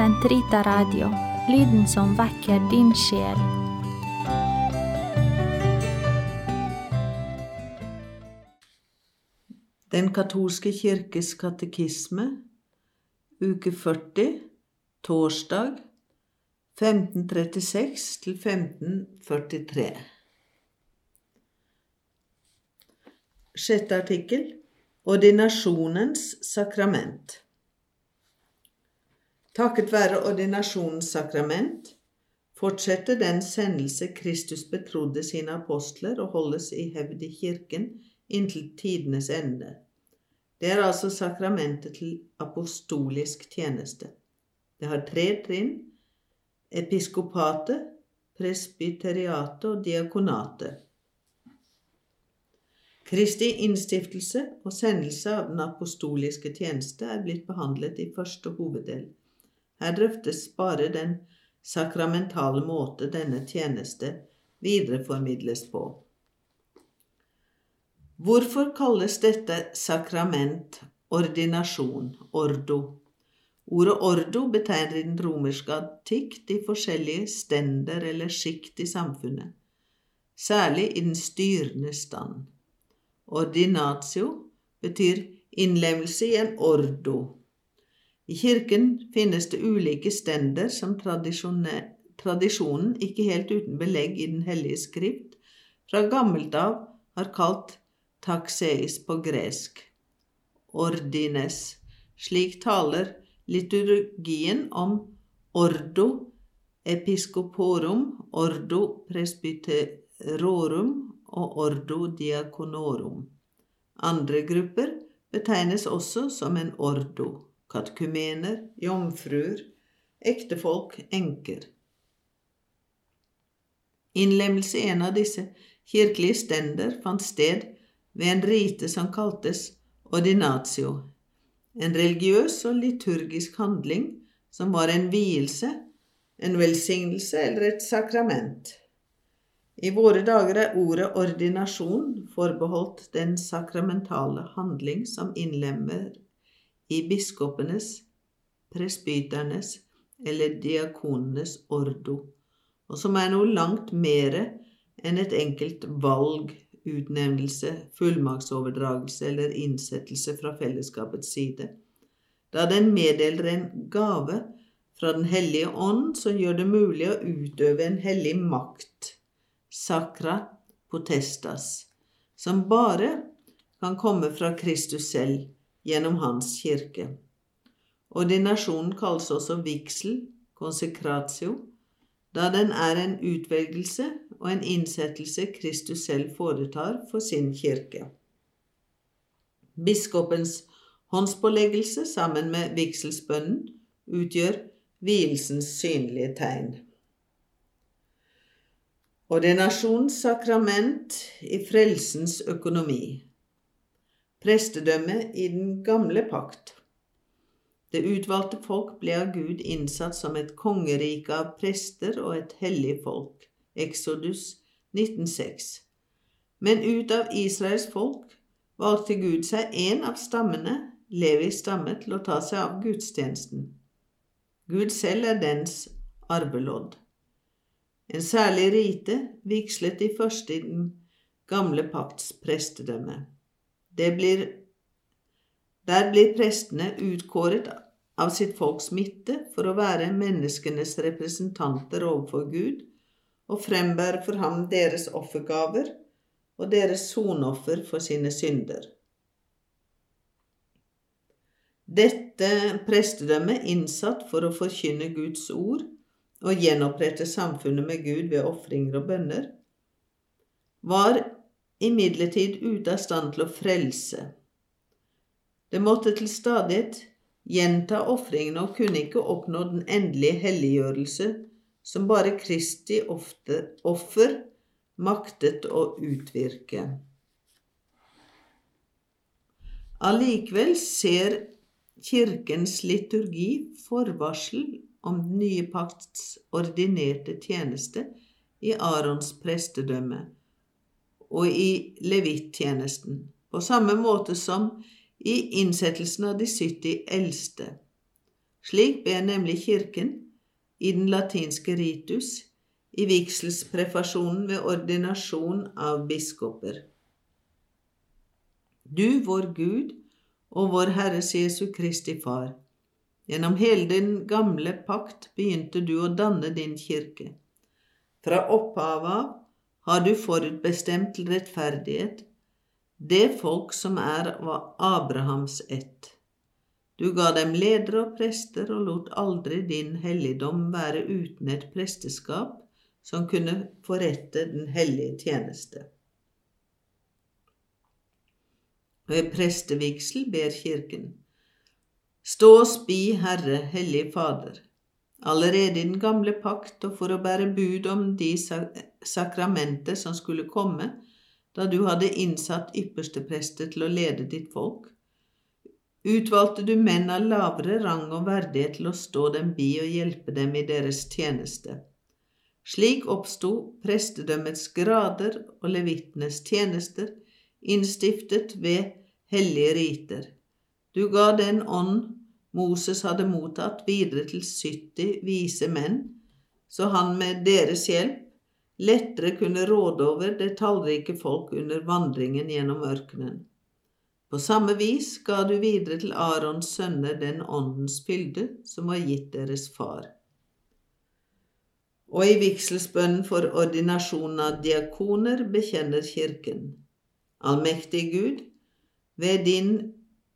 Sentrita Radio, lyden som vekker din sjel. Den katolske kirkes katekisme, uke 40, torsdag 1536 til 1543. Sjette artikkel Ordinasjonens sakrament. Takket være ordinasjonens sakrament fortsetter den sendelse Kristus betrodde sine apostler og holdes i hevd i kirken inntil tidenes ende. Det er altså sakramentet til apostolisk tjeneste. Det har tre trinn episkopatet, presbyteriatet og diakonatet. Kristi innstiftelse og sendelse av den apostoliske tjeneste er blitt behandlet i første hoveddel. Her drøftes bare den sakramentale måte denne tjeneste videreformidles på. Hvorfor kalles dette sakrament ordinasjon, ordo? Ordet ordo betegner i den romerske antikk de forskjellige stender eller sjikt i samfunnet, særlig i den styrende stand. Ordinatio betyr innlemmelse i en ordo. I kirken finnes det ulike stender som tradisjonen, ikke helt uten belegg i Den hellige skrift, fra gammelt av har kalt takseis på gresk. Ordines. Slik taler liturgien om ordo episcoporum, ordo presbyterorum og ordo diaconorum. Andre grupper betegnes også som en ordo, katkumener, jomfruer, ektefolk, enker. Innlemmelse i en av disse kirkelige stender fant sted ved en rite som kaltes ordinatio, en religiøs og liturgisk handling som var en vielse, en velsignelse eller et sakrament. I våre dager er ordet ordinasjon forbeholdt den sakramentale handling som innlemmer i biskopenes, presbyternes eller diakonenes ordo, og som er noe langt mere enn et enkelt valg, utnevnelse, fullmaktsoverdragelse eller innsettelse fra fellesskapets side, da den meddeler en gave fra Den hellige ånd som gjør det mulig å utøve en hellig makt sakra potestas, som bare kan komme fra Kristus selv gjennom Hans kirke. Ordinasjonen kalles også vigsel, konsekratio, da den er en utvelgelse og en innsettelse Kristus selv foretar for sin kirke. Biskopens håndspåleggelse sammen med vigselsbønnen utgjør vielsens synlige tegn. Ordinasjonssakrament i frelsens økonomi. Prestedømme i den gamle pakt. Det utvalgte folk ble av Gud innsatt som et kongerike av prester og et hellig folk. Exodus 1906. Men ut av Israels folk valgte Gud seg én av stammene, Levis stamme, til å ta seg av gudstjenesten. Gud selv er dens arvelodd. En særlig rite vigslet de første i den gamle pakts prestedømme. Blir, der blir prestene utkåret av sitt folks midte for å være menneskenes representanter overfor Gud og frembære for ham deres offergaver og deres sonoffer for sine synder. Dette prestedømmet innsatt for å forkynne Guds ord og gjenopprette samfunnet med Gud ved ofringer og bønner, var imidlertid ute av stand til å frelse. Det måtte til stadighet gjenta ofringene og kunne ikke oppnå den endelige helliggjørelse som bare Kristi ofte, offer maktet å utvirke. Allikevel ser Kirkens liturgi forvarsel om den nye pakts ordinerte tjeneste i Arons prestedømme og i levittjenesten, på samme måte som i innsettelsen av de 70 eldste. Slik ber nemlig Kirken i den latinske ritus i vigselsprefasjonen ved ordinasjon av biskoper. Du, vår Gud og vår Herres Jesu Kristi Far, gjennom hele den gamle pakt begynte du å danne din kirke. Fra opphavet av har du forutbestemt rettferdighet det folk som er av Abrahams ett. Du ga dem ledere og prester og lot aldri din helligdom være uten et presteskap som kunne forrette den hellige tjeneste. Ved prestevigsel ber Kirken. Stå oss bi, Herre, Hellige Fader, allerede i den gamle pakt og for å bære bud om de sakramenter som skulle komme, da du hadde innsatt yppersteprester til å lede ditt folk, utvalgte du menn av lavere rang og verdighet til å stå dem bi og hjelpe dem i deres tjeneste. Slik oppsto prestedømmets grader og levittenes tjenester, innstiftet ved hellige riter. Du ga den ånd Moses hadde mottatt, videre til 70 vise menn, så han med deres hjelp lettere kunne råde over det tallrike folk under vandringen gjennom ørkenen. På samme vis ga du videre til Arons sønner den åndens fylde som var gitt deres far. Og i vigselsbønnen for ordinasjonen av diakoner bekjenner Kirken. Allmektig Gud, ved din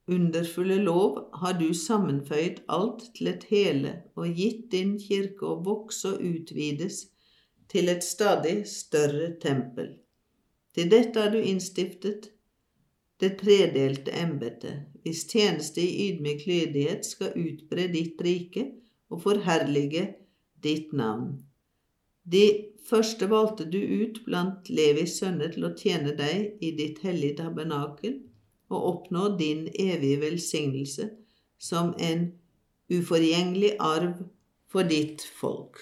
underfulle lov har du sammenføyd alt til et hele og gitt din kirke å vokse og utvides til et stadig større tempel. Til dette har du innstiftet det tredelte embetet, hvis tjeneste i ydmyk lydighet skal utbre ditt rike og forherlige ditt navn. De første valgte du ut blant Levis sønner til å tjene deg i ditt hellige tabernakel og oppnå din evige velsignelse som en uforgjengelig arv for ditt folk.